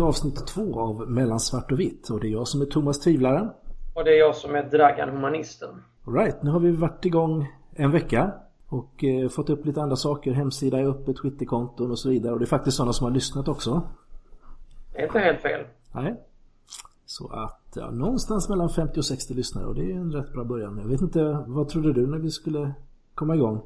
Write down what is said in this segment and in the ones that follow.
Till avsnitt två av Mellan svart och vitt. Och det är jag som är Thomas Tvivlaren. Och det är jag som är Dragan Humanisten. Alright, nu har vi varit igång en vecka. Och eh, fått upp lite andra saker. Hemsida är uppe, Twitterkonton och så vidare. Och det är faktiskt sådana som har lyssnat också. Det är inte helt fel. Nej. Så att ja, någonstans mellan 50 och 60 lyssnare och det är en rätt bra början. Jag vet inte, vad trodde du när vi skulle komma igång?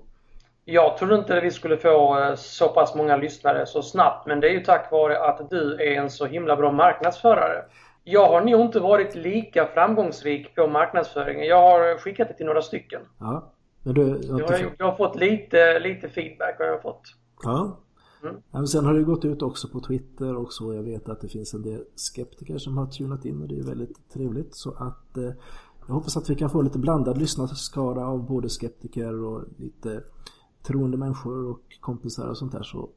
Jag trodde inte att vi skulle få eh, så pass många lyssnare så snabbt men det är ju tack vare att du är en så himla bra marknadsförare. Jag har nog inte varit lika framgångsrik på marknadsföringen. Jag har skickat det till några stycken. Ja. Men du, jag, har, jag har fått lite, lite feedback har jag fått. Ja. Mm. Men sen har det gått ut också på Twitter och så. Jag vet att det finns en del skeptiker som har tunat in och det är väldigt trevligt. Så att eh, jag hoppas att vi kan få lite blandad lyssnarskara av både skeptiker och lite troende människor och kompisar och sånt där så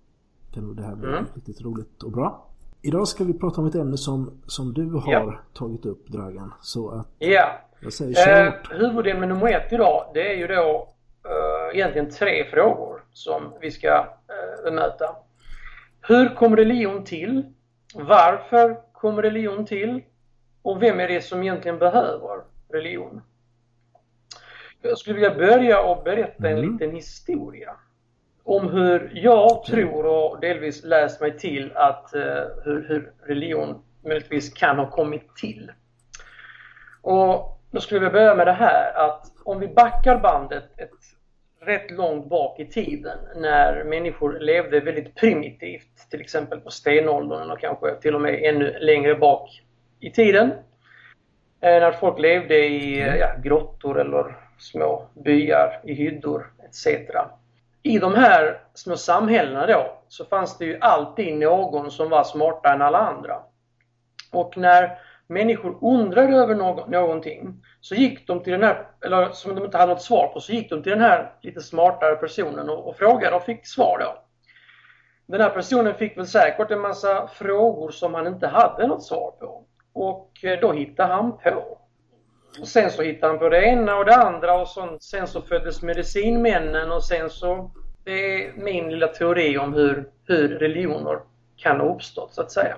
kan nog det här bli mm. riktigt roligt och bra. Idag ska vi prata om ett ämne som, som du har ja. tagit upp Dragan. Så att ja. jag säger eh, Huvudämne nummer ett idag det är ju då eh, egentligen tre frågor som vi ska eh, bemöta. Hur kom religion till? Varför kom religion till? Och vem är det som egentligen behöver religion? Jag skulle vilja börja och berätta en mm. liten historia. Om hur jag tror och delvis läst mig till att uh, hur, hur religion möjligtvis kan ha kommit till. Och då skulle vi börja med det här att om vi backar bandet ett rätt långt bak i tiden när människor levde väldigt primitivt, till exempel på stenåldern och kanske till och med ännu längre bak i tiden. Eh, när folk levde i ja, grottor eller små byar i hyddor etc. I de här små samhällena då så fanns det ju alltid någon som var smartare än alla andra. Och när människor undrade över någon, någonting så gick de till den här, eller som de inte hade något svar på, så gick de till den här lite smartare personen och, och frågade och fick svar då. Den här personen fick väl säkert en massa frågor som han inte hade något svar på. Och eh, då hittade han på och sen så hittade han på det ena och det andra och så, sen så föddes medicinmännen och sen så det är min lilla teori om hur, hur religioner kan ha uppstått så att säga.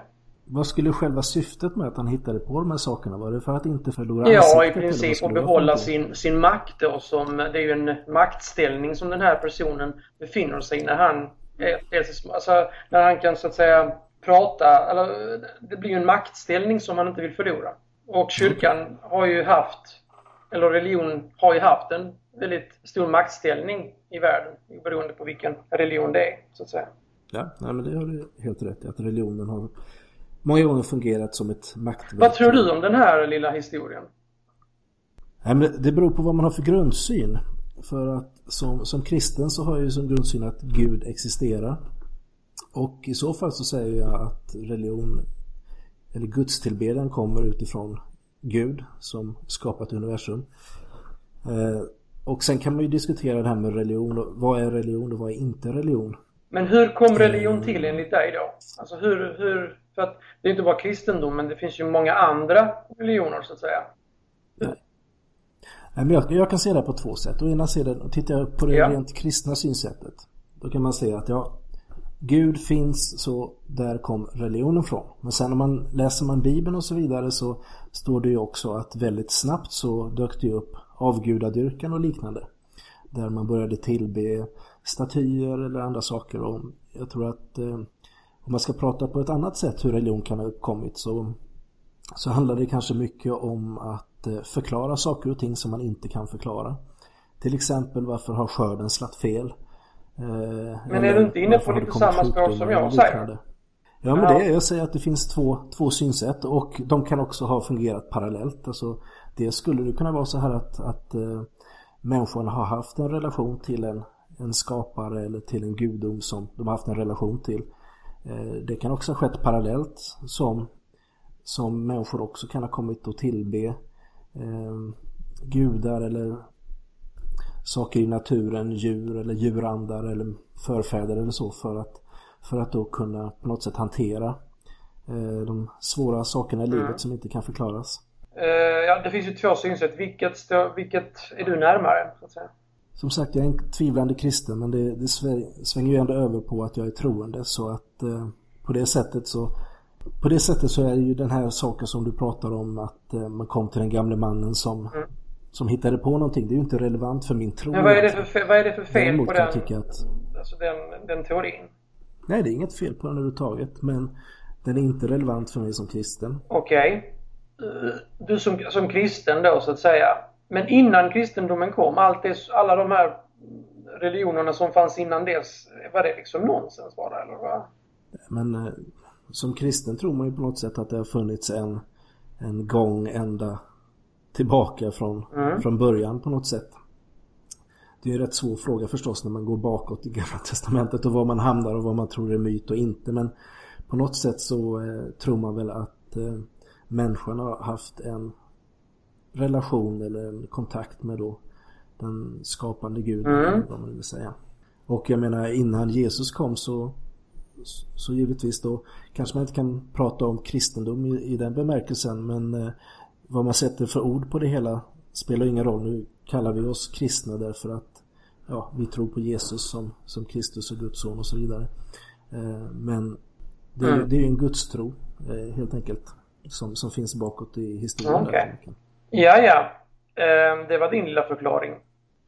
Vad skulle själva syftet med att han hittade på de här sakerna? Var det för att inte förlora Ja, i princip att behålla sin, sin makt då som, det är ju en maktställning som den här personen befinner sig i när han, alltså, när han kan så att säga prata, eller det blir ju en maktställning som han inte vill förlora. Och kyrkan har ju haft, eller religion har ju haft en väldigt stor maktställning i världen beroende på vilken religion det är, så att säga. Ja, nej, men det har du helt rätt i. Att religionen har många gånger fungerat som ett maktverk. Vad tror du om den här lilla historien? Nej, men det beror på vad man har för grundsyn. För att som, som kristen så har jag ju som grundsyn att Gud existerar. Och i så fall så säger jag att religion eller gudstillbedjan kommer utifrån Gud som skapat universum. Eh, och sen kan man ju diskutera det här med religion. Vad är religion och vad är inte religion? Men hur kom religion till enligt dig då? Alltså hur, hur för att det är inte bara kristendom men det finns ju många andra religioner så att säga. Nej. Men jag, jag kan se det på två sätt. Å ena sidan, tittar jag på det ja. rent kristna synsättet. Då kan man säga att ja, Gud finns så där kom religionen från. Men sen när man läser man Bibeln och så vidare så står det ju också att väldigt snabbt så dök det upp avgudadyrkan och liknande. Där man började tillbe statyer eller andra saker. Och jag tror att eh, om man ska prata på ett annat sätt hur religion kan ha uppkommit så, så handlar det kanske mycket om att eh, förklara saker och ting som man inte kan förklara. Till exempel varför har skörden slatt fel? Eh, men är du inte inne på lite samma spår som jag säger? Ja men det är, jag säger att det finns två, två synsätt och de kan också ha fungerat parallellt. Alltså, det skulle det kunna vara så här att, att äh, människan har haft en relation till en, en skapare eller till en gudom som de har haft en relation till. Äh, det kan också ha skett parallellt som, som människor också kan ha kommit att tillbe äh, gudar eller saker i naturen, djur eller djurandar eller förfäder eller så för att, för att då kunna på något sätt hantera eh, de svåra sakerna i livet mm. som inte kan förklaras. Uh, ja, det finns ju två synsätt. Vilket, stå, vilket är du närmare? Så att säga? Som sagt, jag är en tvivlande kristen men det, det svänger ju ändå över på att jag är troende så att eh, på det sättet så på det sättet så är det ju den här saken som du pratar om att eh, man kom till den gamle mannen som, mm. Som hittade på någonting. Det är ju inte relevant för min tro. Men vad är det för, vad är det för fel Däremot på den, att, alltså den, den teorin? Nej, det är inget fel på den överhuvudtaget. Men den är inte relevant för mig som kristen. Okej. Okay. Du som, som kristen då så att säga. Men innan kristendomen kom, allt det, alla de här religionerna som fanns innan dess, var det liksom nonsens bara eller vad? Men eh, som kristen tror man ju på något sätt att det har funnits en, en gång ända tillbaka från, mm. från början på något sätt. Det är en rätt svår fråga förstås när man går bakåt i Gamla Testamentet och var man hamnar och vad man tror är myt och inte. Men på något sätt så eh, tror man väl att eh, människan har haft en relation eller en kontakt med då den skapande guden, mm. vad man vill säga. Och jag menar innan Jesus kom så så givetvis då kanske man inte kan prata om kristendom i, i den bemärkelsen men eh, vad man sätter för ord på det hela spelar ingen roll. Nu kallar vi oss kristna därför att ja, vi tror på Jesus som, som Kristus och Guds son och så vidare. Eh, men det, mm. det är ju en gudstro eh, helt enkelt som, som finns bakåt i historien. Okay. Ja, ja. Eh, det var din lilla förklaring.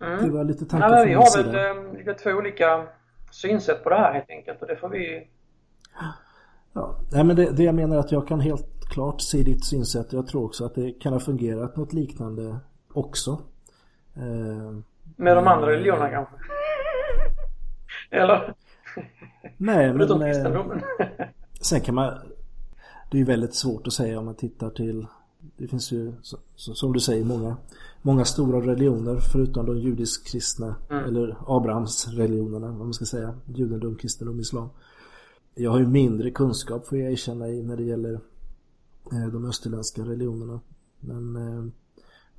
Mm. Det var lite tankar ja, Vi har väl eh, lite två olika synsätt på det här helt enkelt och det får vi... Ja, Nej, men det, det jag menar är att jag kan helt klart se ditt synsätt. Jag tror också att det kan ha fungerat något liknande också. Eh, Med de andra religionerna kanske? Eller? Nej, men... Eh, sen kan man... Det är ju väldigt svårt att säga om man tittar till... Det finns ju, som du säger, många många stora religioner förutom de judisk-kristna mm. eller Abrahams religionerna, vad man ska säga, judendom, kristendom, islam. Jag har ju mindre kunskap får jag erkänna när det gäller eh, de österländska religionerna. Men eh,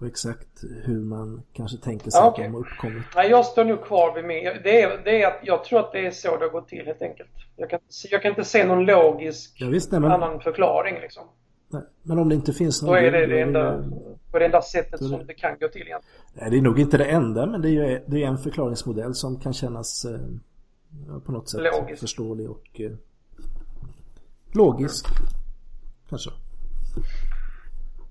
och exakt hur man kanske tänker sig okay. att de har uppkommit. Nej, jag står nog kvar vid min. Det är, det är att jag tror att det är så det har gått till helt enkelt. Jag kan, jag kan inte se någon logisk ja, visst, nej, men... annan förklaring liksom. Nej, men om det inte finns någon... Då är det det enda, på det enda sättet det... som det kan gå till egentligen. Nej, det är nog inte det enda men det är ju det är en förklaringsmodell som kan kännas eh, på något sätt logisk. förståelig och eh, logisk. Mm. Kanske.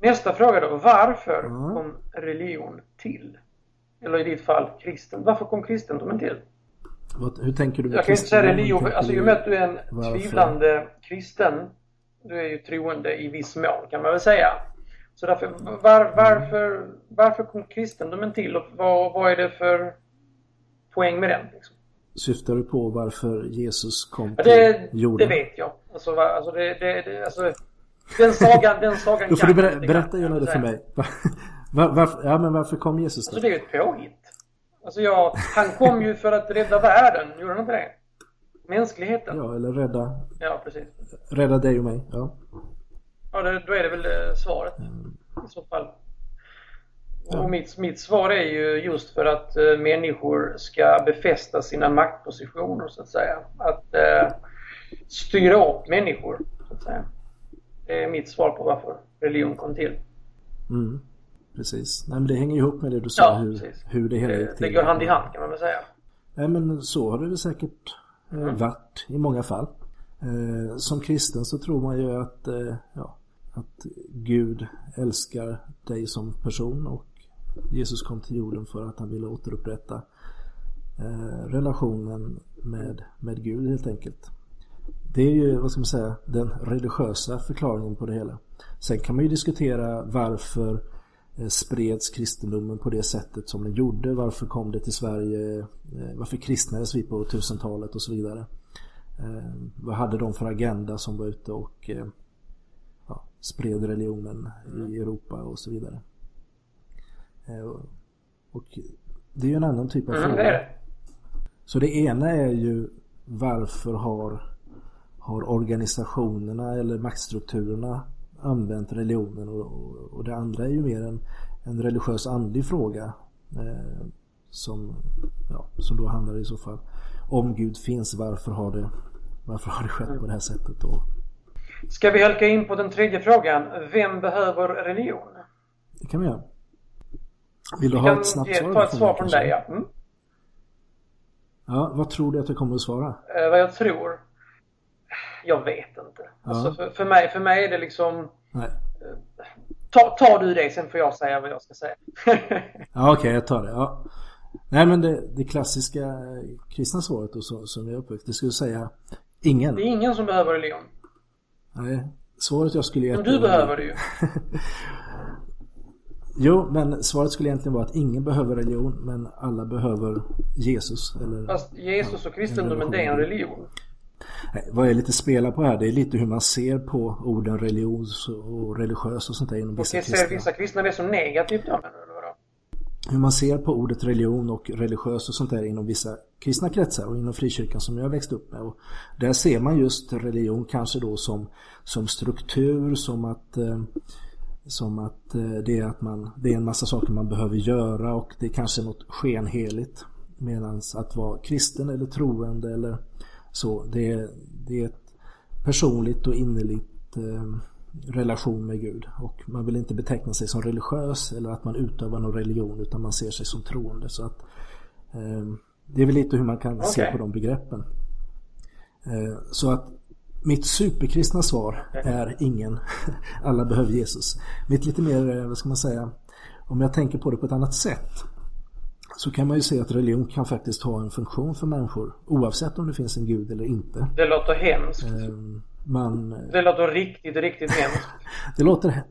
Nästa fråga då. Varför mm. kom religion till? Eller i ditt fall kristen. Varför kom kristendomen till? Vad, hur tänker du Jag kan inte säga religion. Alltså i och med att du är en varför? tvivlande kristen du är ju troende i viss mån kan man väl säga. Så därför, var, varför, varför kom kristendomen till och vad, vad är det för poäng med den? Liksom? Syftar du på varför Jesus kom till det, jorden? Det vet jag. Alltså, alltså, det, det, det, alltså den sagan, den sagan Då får du ber, berätta gärna det för mig. Var, var, ja men varför kom Jesus då? Alltså det är ju ett påhitt. Alltså jag, han kom ju för att rädda världen, gjorde han inte det? Mänskligheten. Ja, eller rädda... Ja, precis. Rädda dig och mig, ja. Ja, det, då är det väl eh, svaret mm. i så fall. Ja. Och mitt, mitt svar är ju just för att uh, människor ska befästa sina maktpositioner så att säga. Att uh, styra upp människor så att säga. Det är mitt svar på varför religion kom till. Mm. Precis. Nej men det hänger ihop med det du sa ja, hur, hur det hela gick till. Det går hand i hand kan man väl säga. Nej men så har det väl säkert mm. varit i många fall. Eh, som kristen så tror man ju att, eh, ja, att Gud älskar dig som person och Jesus kom till jorden för att han ville återupprätta eh, relationen med, med Gud helt enkelt. Det är ju, vad ska man säga, den religiösa förklaringen på det hela. Sen kan man ju diskutera varför spreds kristendomen på det sättet som den gjorde. Varför kom det till Sverige? Varför kristnades vi på tusentalet och så vidare. Eh, vad hade de för agenda som var ute och eh, ja, spred religionen i Europa och så vidare. Eh, och det är ju en annan typ av mm, fråga. Så det ena är ju varför har, har organisationerna eller maktstrukturerna använt religionen och, och, det andra är ju mer en, en religiös andlig fråga eh, som, ja, som då handlar i så fall om Gud finns, varför har det varför har det skett på det här sättet då? Ska vi halka in på den tredje frågan? Vem behöver religion? Det kan vi göra. Vill du vi ha ett snabbt svar? ta ett svar från dig, ja. Mm. Ja, vad tror du att jag kommer att svara? Eh, vad jag tror? Jag vet inte. Ja. Alltså för, för, mig, för mig är det liksom... Nej. Ta, ta du det, sen får jag säga vad jag ska säga. ja, Okej, okay, jag tar det. Ja. Nej, men det, det klassiska kristna svaret då, som, som jag uppväxt, det skulle säga ingen. Det är ingen som behöver religion. Nej, svaret jag skulle ge... Men du behöver det ju. Jo, men svaret skulle egentligen vara att ingen behöver religion, men alla behöver Jesus. Eller, Fast Jesus och kristendomen, det är en religion. Nej, vad jag lite spelar på här, det är lite hur man ser på orden religions och religiös och sånt där inom vissa kristna. Ser vissa kristna det som negativt då, hur man ser på ordet religion och religiös och sånt där inom vissa kristna kretsar och inom frikyrkan som jag växt upp med. Och där ser man just religion kanske då som, som struktur, som att eh, som att eh, det är att man, det är en massa saker man behöver göra och det är kanske något skenheligt. Medan att vara kristen eller troende eller så, det är, det är ett personligt och innerligt eh, relation med Gud. Och man vill inte beteckna sig som religiös eller att man utövar någon religion utan man ser sig som troende. Så att eh, Det är väl lite hur man kan okay. se på de begreppen. Eh, så att mitt superkristna svar är ingen. Alla behöver Jesus. Mitt lite mer, eh, vad ska man säga, om jag tänker på det på ett annat sätt så kan man ju se att religion kan faktiskt ha en funktion för människor oavsett om det finns en gud eller inte. Det låter hemskt. Ehm, man... Det låter riktigt, riktigt hemskt. det låter...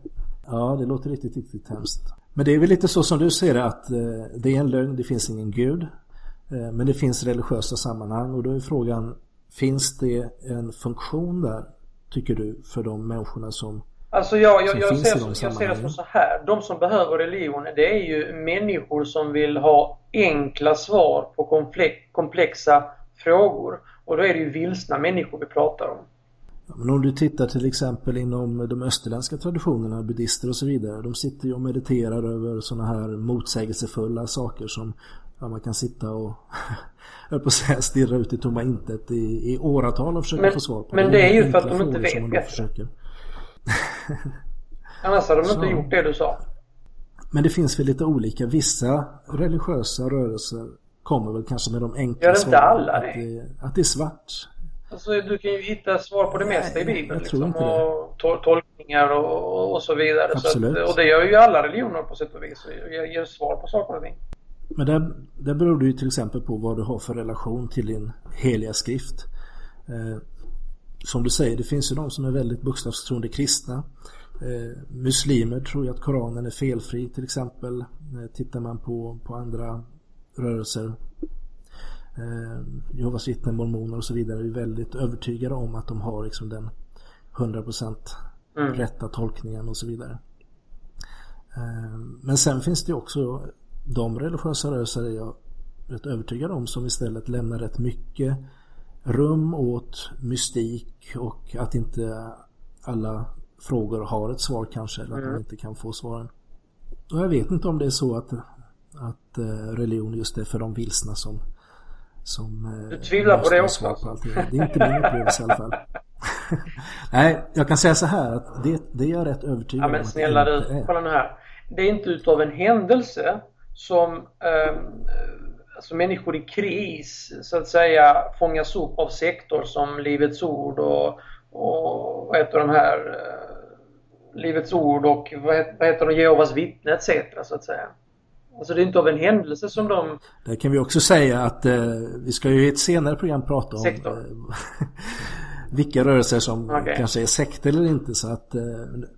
Ja, det låter riktigt, riktigt hemskt. Men det är väl lite så som du ser det att eh, det är en lögn, det finns ingen gud. Eh, men det finns religiösa sammanhang och då är frågan Finns det en funktion där, tycker du, för de människorna som Alltså jag, jag, jag, ser, jag ser det som så här. De som behöver religion det är ju människor som vill ha enkla svar på komplexa frågor. Och då är det ju vilsna människor vi pratar om. Men om du tittar till exempel inom de österländska traditionerna, buddister och så vidare. De sitter ju och mediterar över sådana här motsägelsefulla saker som ja, man kan sitta och på att säga, stirra ut i tomma intet i, i åratal och försöka men, få svar på. Men det, det är ju för att de inte vet bättre. Annars hade de så. inte gjort det du sa. Men det finns väl lite olika. Vissa religiösa rörelser kommer väl kanske med de enkla svaren. Gör inte alla? Att, det? att det är svart. Alltså du kan ju hitta svar på det Nej, mesta i Bibeln. Jag liksom, och tol tolkningar och, och, så vidare. Absolut. Så att, och det gör ju alla religioner på sätt och vis. Ger, ger svar på saker och ting. Men där, där beror det ju till exempel på vad du har för relation till din heliga skrift. Eh, som du säger, det finns ju de som är väldigt bokstavstroende kristna. Eh, muslimer tror ju att Koranen är felfri till exempel. Eh, tittar man på, på andra rörelser eh, Jehovas vittnen, mormoner och så vidare är väldigt övertygade om att de har liksom den 100% mm. rätta tolkningen och så vidare. Eh, men sen finns det också de religiösa rörelser är jag rätt övertygad om som istället lämnar rätt mycket rum åt mystik och att inte alla frågor har ett svar kanske eller att mm. man inte kan få svaren. Och jag vet inte om det är så att, att eh, religion just är för de vilsna som som eh, Du tvivlar på det också? På allting. Det är inte min upplevelse i alla fall. Nej, jag kan säga så här att det, det är jag rätt övertygad om. Ja men snälla du, kolla nu här. Det är inte utav en händelse som eh, alltså människor i kris så att säga fångas upp av sektor som Livets Ord och, och vad heter de här eh, Livets Ord och vad heter, vad heter de, Jehovas vittne etc. så att säga. Alltså det är inte av en händelse som de... Där kan vi också säga att eh, vi ska ju i ett senare program prata om sektor. Vilka rörelser som okay. kanske är sekt eller inte. Så att, eh,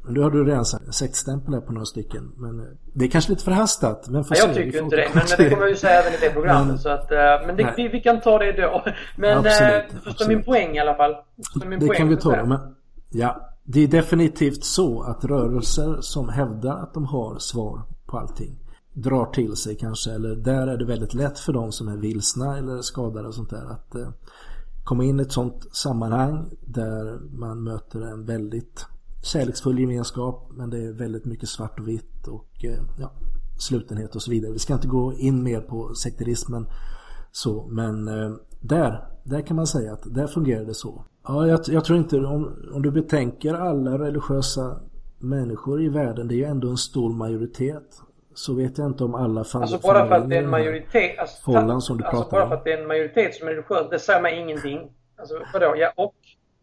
nu har du redan sagt sektstämpel här på några stycken. Men eh, det är kanske lite förhastat. Men jag se, tycker inte det. Men, men, det kommer jag ju säga även i det programmet. Men, så att, eh, men det, vi, vi, kan ta det då. Men absolut, du förstår min poäng i alla fall. det poäng, kan vi ta. Men, ja, det är definitivt så att rörelser som hävdar att de har svar på allting drar till sig kanske eller där är det väldigt lätt för de som är vilsna eller skadade och sånt där att komma in i ett sånt sammanhang där man möter en väldigt kärleksfull gemenskap men det är väldigt mycket svart och vitt och eh, ja, slutenhet och så vidare. Vi ska inte gå in mer på sekterismen så men eh, där, där kan man säga att där fungerar det så. Ja, jag, jag tror inte, om, om du betänker alla religiösa människor i världen, det är ju ändå en stor majoritet så vet jag inte om alla faller Alltså bara för att det är en majoritet alltså, Follan som du alltså pratar bara för att det är en majoritet som är religiös, det säger mig ingenting. Alltså vadå, ja och?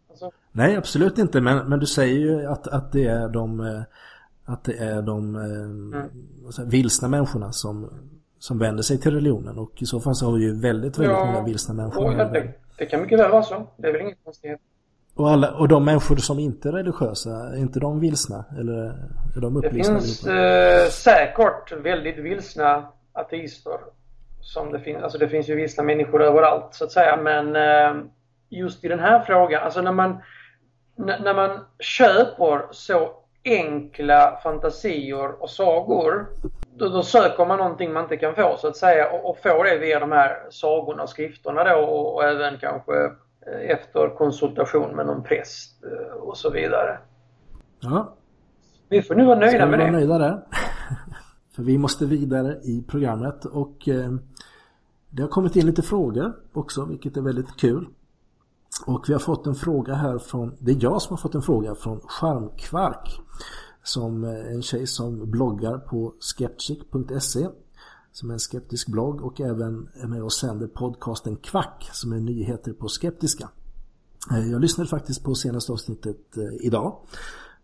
Alltså... Nej, absolut inte. Men, men du säger ju att, att det är de, eh, att det är de mm. vilsna människorna som, som vänder sig till religionen. Och i så fall så har vi ju väldigt, väldigt ja, många vilsna människor. Ja, det, det kan mycket väl vara så. Det är väl inget konstigt. Och, alla, och de människor som inte är religiösa, är inte de vilsna? Eller är de upplysta? Det finns eh, säkert väldigt vilsna ateister. Som det, finns, alltså det finns ju vilsna människor överallt så att säga. Men eh, just i den här frågan, alltså när man, när man köper så enkla fantasier och sagor då, då, söker man någonting man inte kan få så att säga och, och får det via de här sagorna och skrifterna då och, och även kanske efter konsultation med någon präst eh, och så vidare. Ja. Vi får nu vara nöjda med det. Vi nöjda där? För vi måste vidare i programmet och eh, det har kommit in lite frågor också vilket är väldigt kul. Och vi har fått en fråga här från, det är jag som har fått en fråga från Charmkvark. Som en tjej som bloggar på skeptic.se som är en skeptisk blogg och även är med och sänder podcasten Kvack som är nyheter på skeptiska. Eh, jag lyssnade faktiskt på senaste avsnittet eh, idag.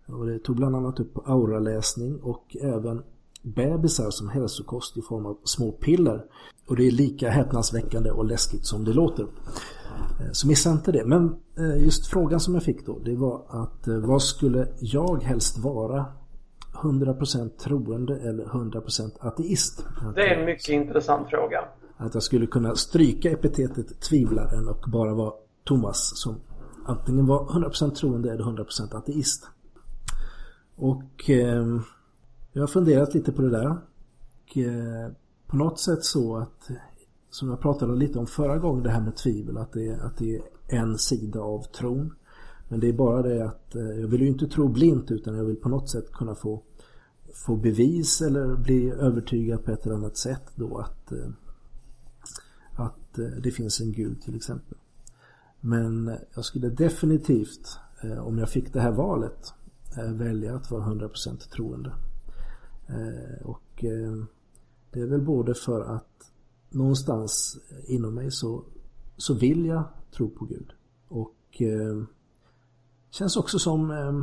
Och det tog bland annat upp auraläsning och även bebisar som hälsokost i form av små piller. Och det är lika häpnadsväckande och läskigt som det låter. Eh, så missa inte det. Men just frågan som jag fick då, det var att vad skulle jag helst vara? 100% troende eller 100% ateist? Det är en mycket intressant fråga. Att jag skulle kunna stryka epitetet tvivlaren och bara vara Thomas som antingen var 100% troende eller 100% ateist. Och eh, jag har funderat lite på det där. Och, eh, på något sätt så att som jag pratade lite om förra gången det här med tvivel att det, att det är en sida av tron. Men det är bara det att eh, jag vill ju inte tro blint utan jag vill på något sätt kunna få, få bevis eller bli övertygad på ett eller annat sätt då att, eh, att eh, det finns en gud till exempel. Men jag skulle definitivt, om jag fick det här valet, välja att vara 100% troende. Och det är väl både för att någonstans inom mig så, så vill jag tro på Gud. Och känns också som eh,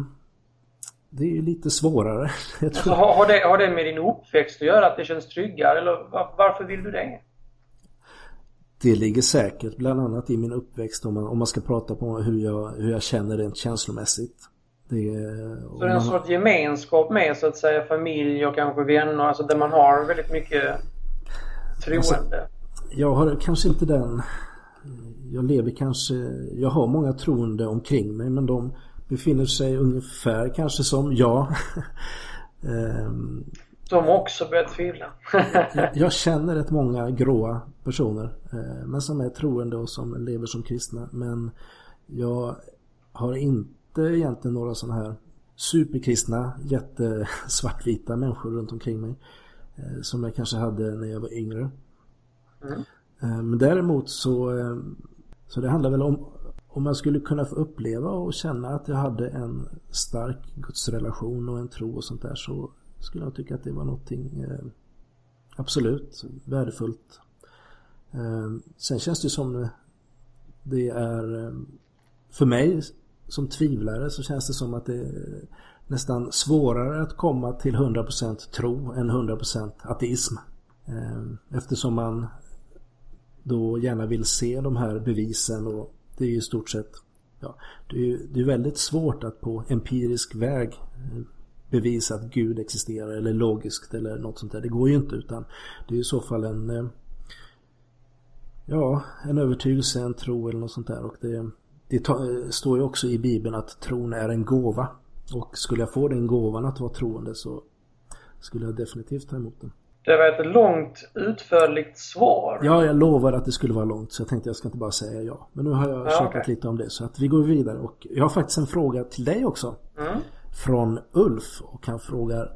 det är lite svårare. Alltså, har, det, har det med din uppväxt att göra att det känns tryggare eller var, varför vill du det? Det ligger säkert bland annat i min uppväxt om man, om man ska prata på hur jag, hur jag känner rent känslomässigt. Det, så det är en man... sorts gemenskap med så att säga familj och kanske vänner, alltså där man har väldigt mycket troende? Alltså, jag har kanske inte den... Jag lever kanske... Jag har många troende omkring mig men de befinner sig ungefär kanske som jag. Ehm, de har också börjat tvivla. jag, jag känner rätt många gråa personer. Eh, men som är troende och som lever som kristna. Men jag har inte egentligen några sådana här superkristna, jättesvartvita människor runt omkring mig. Eh, som jag kanske hade när jag var yngre. Mm. Eh, men däremot så, så det handlar väl om om jag skulle kunna få uppleva och känna att jag hade en stark gudsrelation och en tro och sånt där så skulle jag tycka att det var någonting eh, absolut värdefullt. Eh, sen känns det som det är eh, för mig som tvivlare så känns det som att det är nästan svårare att komma till 100% tro än 100% ateism. Eh, eftersom man då gärna vill se de här bevisen och det är ju i stort sett ja, det, är, det är väldigt svårt att på empirisk väg eh, bevisa att Gud existerar eller logiskt eller något sånt där. Det går ju inte utan det är i så fall en eh, ja, en övertygelse, en tro eller något sånt där och det, det eh, står ju också i Bibeln att tron är en gåva och skulle jag få den gåvan att vara troende så skulle jag definitivt ta emot den. Det var ett långt utförligt svar. Ja, jag lovar att det skulle vara långt så jag tänkte jag ska inte bara säga ja. Men nu har jag ja, okay. lite om det så att vi går vidare och jag har faktiskt en fråga till dig också. Mm. Från Ulf och han frågar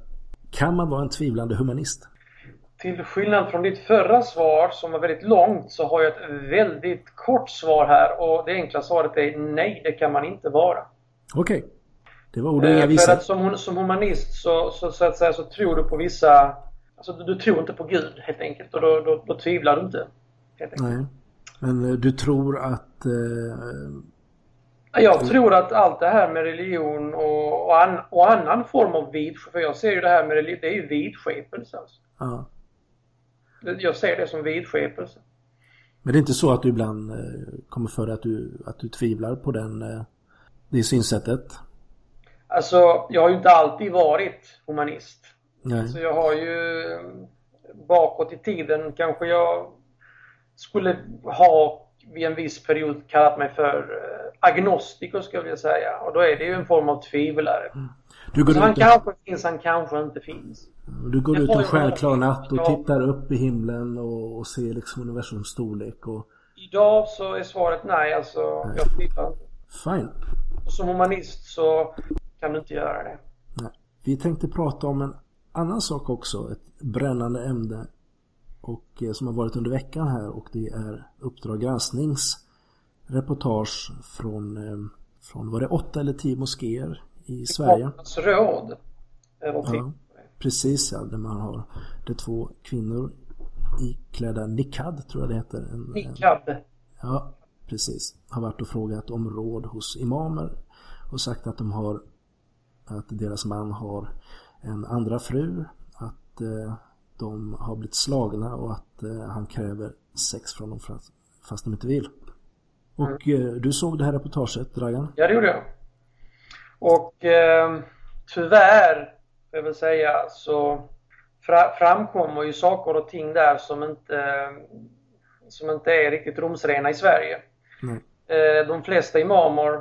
Kan man vara en tvivlande humanist? Till skillnad från ditt förra svar som var väldigt långt så har jag ett väldigt kort svar här och det enkla svaret är nej, det kan man inte vara. Okej. Okay. Det var ord och inga eh, För att som, som humanist så, så, så, att säga, så tror du på vissa... Alltså du, du tror inte på Gud helt enkelt och då, då, då tvivlar du inte. Nej. Men eh, du tror att... Eh... Jag tror att allt det här med religion och, och, an, och annan form av vidskepelse, för jag ser ju det här med religion, det är ju vidskepelse alltså. Ja. Jag ser det som vidskepelse. Men det är inte så att du ibland eh, kommer för att du, att du tvivlar på den, eh, det synsättet? Alltså, jag har ju inte alltid varit humanist. Nej. Så jag har ju bakåt i tiden kanske jag skulle ha vid en viss period kallat mig för eh, agnostiker skulle jag säga. Och då är det ju en form av tvivlare. Mm. Du går så han kanske finns, han kanske inte finns. Du går ut en självklar natt och tittar upp i himlen och, och ser liksom universums storlek och... Idag så är svaret nej, alltså nej. jag tvivlar inte. Fine. Och som humanist så kan du inte göra det. Nej. Vi tänkte prata om en annan sak också, ett brännande ämne och eh, som har varit under veckan här och det är Uppdrag gransknings reportage från, eh, från var det åtta eller tio moskéer i Sverige. råd. Ja, precis ja, där man har det två kvinnor iklädda nikad tror jag det heter. En, nikad. En, ja, precis. Har varit och frågat om råd hos imamer och sagt att de har att deras man har en andra fru, att eh, de har blivit slagna och att eh, han kräver sex från dem fast de inte vill. Och mm. Eh, du såg det här reportaget, Dragan? Ja, det gjorde jag. Och eh, tyvärr, jag vill säga, så fra, framkommer ju saker och ting där som inte, som inte är riktigt rumsrena i Sverige. Eh, de flesta imamer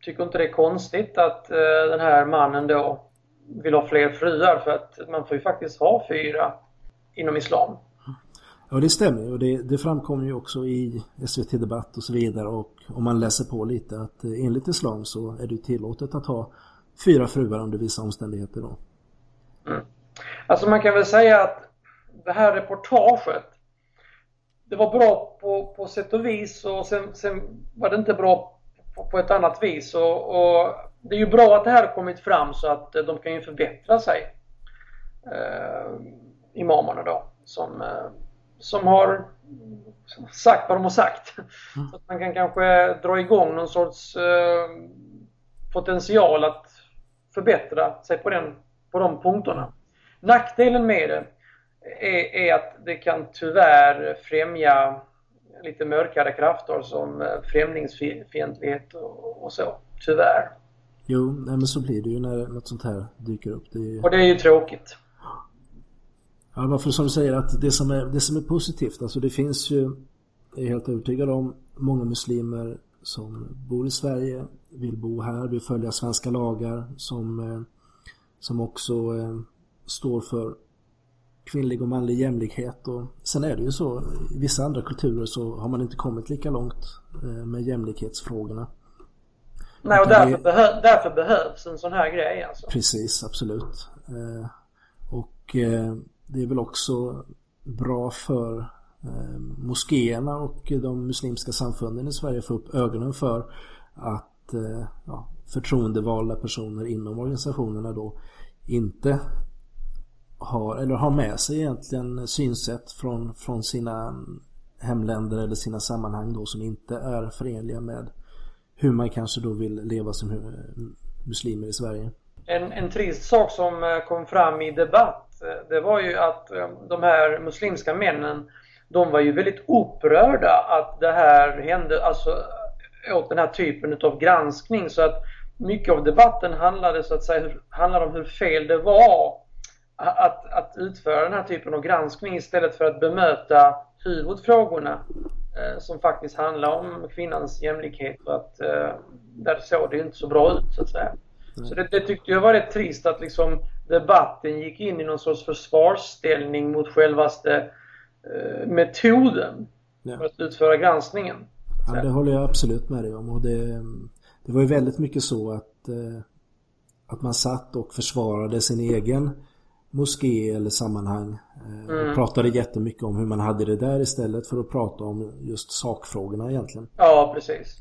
tycker inte det är konstigt att eh, den här mannen då vill ha fler fruar för att man får ju faktiskt ha fyra inom Islam. Ja det stämmer och det, det framkommer ju också i SVT Debatt och så vidare och om man läser på lite att eh, enligt Islam så är det tillåtet att ha fyra fruar under vissa omständigheter då. Mm. Alltså man kan väl säga att det här reportaget det var bra på, på sätt och vis och sen, sen var det inte bra på, på ett annat vis och, och det är ju bra att det här har kommit fram så att eh, de kan ju förbättra sig. Eh, imamerna då som, eh, som har sagt vad de har sagt. Mm. Så att man kan kanske dra igång någon sorts eh, potential att förbättra sig på, den, på de punkterna. Nackdelen med det är, är att det kan tyvärr främja lite mörkare krafter som eh, främlingsfientlighet och, och så. Tyvärr. Jo, nej men så blir det ju när något sånt här dyker upp. Det... Och det är ju tråkigt. Ja, varför som du säger att det som, är, det som är positivt, alltså det finns ju, jag är helt övertygad om, många muslimer som bor i Sverige, vill bo här, vill följa svenska lagar, som, eh, som också eh, står för kvinnlig och manlig jämlikhet. Och sen är det ju så, i vissa andra kulturer så har man inte kommit lika långt eh, med jämlikhetsfrågorna. Nej, och därför, behö därför behövs en sån här grej alltså. Precis, absolut. Och det är väl också bra för eh, moskéerna och de muslimska samfunden i Sverige få upp ögonen för att eh, ja, förtroendevalda personer inom organisationerna då inte har, eller har med sig egentligen synsätt från, från sina hemländer eller sina sammanhang då som inte är förenliga med hur man kanske då vill leva som muslimer i Sverige. En, en trist sak som eh, kom fram i debatt eh, det var ju att eh, de här muslimska männen de var ju väldigt upprörda att det här hände, alltså åt den här typen av granskning så att mycket av debatten handlade så att säga handlade om hur fel det var att, att utföra den här typen av granskning istället för att bemöta huvudfrågorna som faktiskt handlar om kvinnans jämlikhet och att eh, där såg det inte så bra ut så att säga. Så det, det, tyckte jag var rätt trist att liksom debatten gick in i någon sorts försvarsställning mot självaste eh, metoden ja. för att utföra granskningen. Ja, det håller jag absolut med dig om och det, det var ju väldigt mycket så att, eh, att man satt och försvarade sin egen moské eller sammanhang eh, och mm. pratade jättemycket om hur man hade det där istället för att prata om just sakfrågorna egentligen. Ja, precis.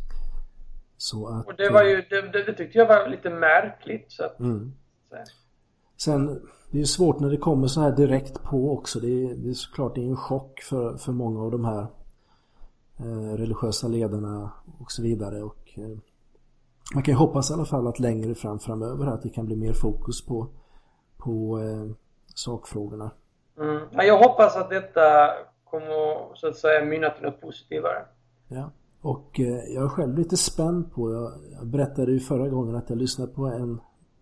Så att, och det var ju, det, det, det tyckte jag var lite märkligt. Så att, mm. så. Sen, det är svårt när det kommer så här direkt på också. Det är, det är såklart det är en chock för, för många av de här eh, religiösa ledarna och så vidare. Och, eh, man kan ju hoppas i alla fall att längre fram framöver att det kan bli mer fokus på, på eh, sakfrågorna. Mm. Jag hoppas att detta kommer så att säga mynna till något positivare. Ja, och eh, jag är själv lite spänd på, jag, berättade ju förra gången att jag lyssnade på en,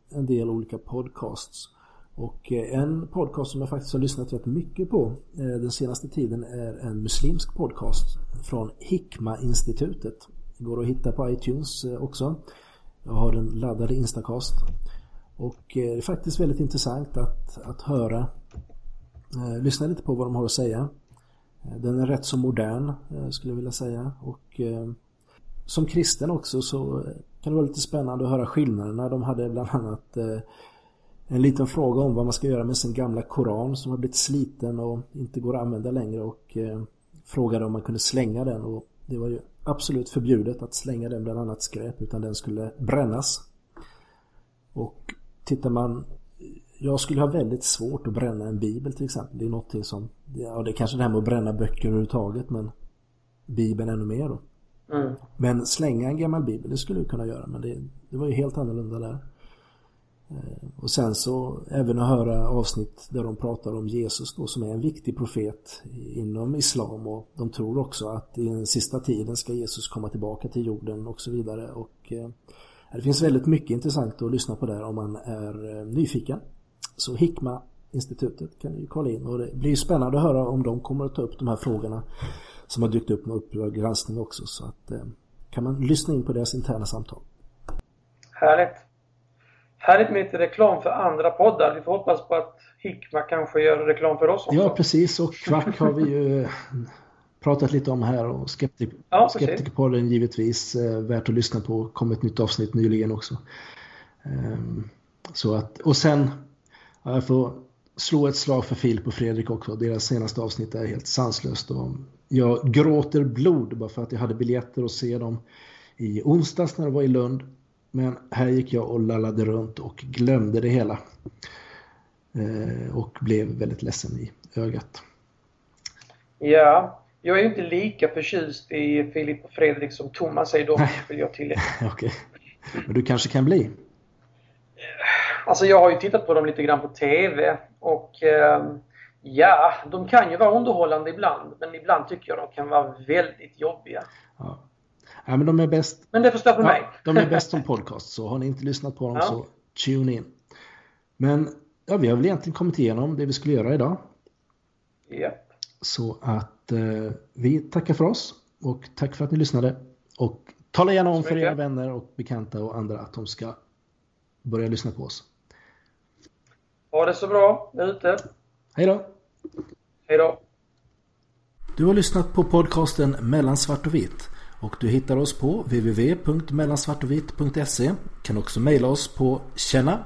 en del olika podcasts. Och eh, en podcast som jag faktiskt har lyssnat rätt mycket på den senaste tiden är en muslimsk podcast från Hikma-institutet. Går att hitta på iTunes också. Jag har den laddade Instacast. Och eh, det är faktiskt väldigt intressant att, att höra, eh, lyssna lite på vad de har att säga. Eh, den är rätt så modern skulle jag vilja säga. Och som kristen också så kan det vara lite spännande att höra skillnaderna. De hade bland annat en liten fråga om vad man ska göra med sin gamla koran som har blivit sliten och inte går att använda längre och frågade om man kunde slänga den och det var ju absolut förbjudet att slänga den bland annat skräp utan den skulle brännas. Och tittar man jag skulle ha väldigt svårt att bränna en bibel till exempel. Det är någonting som, ja det är kanske det här med att bränna böcker överhuvudtaget men bibeln ännu mer då. Mm. Men slänga en gammal bibel, det skulle du kunna göra men det, det var ju helt annorlunda där. Eh, och sen så även att höra avsnitt där de pratar om Jesus då som är en viktig profet inom islam och de tror också att i den sista tiden ska Jesus komma tillbaka till jorden och så vidare och eh, det finns väldigt mycket intressant att lyssna på där om man är eh, nyfiken. Så Hikma institutet kan ni kolla in och det blir spännande att höra om de kommer att ta upp de här frågorna som har dykt upp med Uppdrag granskning också så att kan man lyssna in på deras interna samtal. Härligt! Härligt med lite reklam för andra poddar. Vi får hoppas på att Hikma kanske gör reklam för oss också. Ja, precis. Och Kvack har vi ju pratat lite om här och skeptik ja, Skeptikerpodden givetvis eh, värt att lyssna på. kom ett nytt avsnitt nyligen också. Um, så att, och sen, ja, jag får slå ett slag för Filip och Fredrik också. Deras senaste avsnitt är helt sanslöst. Och jag gråter blod bara för att jag hade biljetter att se dem i onsdags när det var i Lund. Men här gick jag och lallade runt och glömde det hela. Eh, och blev väldigt ledsen i ögat. Ja, jag är inte lika förtjust i Filip och Fredrik som Thomas är dock, vill jag tillägga. Okej. Men du kanske kan bli? Alltså jag har ju tittat på dem lite grann på TV och eh, ja, de kan ju vara underhållande ibland men ibland tycker jag de kan vara väldigt jobbiga. Ja. Ja, men de är bäst. Men det får stå för ja, mig. De är bäst som podcast, så har ni inte lyssnat på dem ja. så tune in. Men ja, vi har väl egentligen kommit igenom det vi skulle göra idag. Ja. Så att eh, vi tackar för oss och tack för att ni lyssnade. Och tala gärna om för era vänner och bekanta och andra att de ska börja lyssna på oss. Ha det så bra där ute. Hej då. Hej då. Du har lyssnat på podcasten Mellan svart och vitt. Och du hittar oss på www.mellansvartovitt.se Kan också mejla oss på känna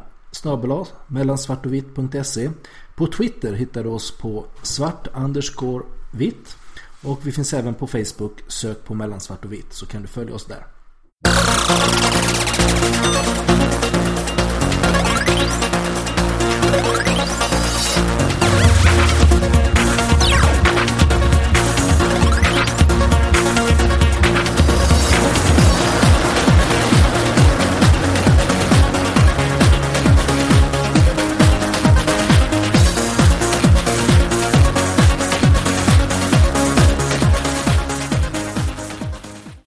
mellansvartovitt.se på Twitter hittar du oss på svart underscore vitt och vi finns även på Facebook. Sök på mellansvart och vitt så kan du följa oss där.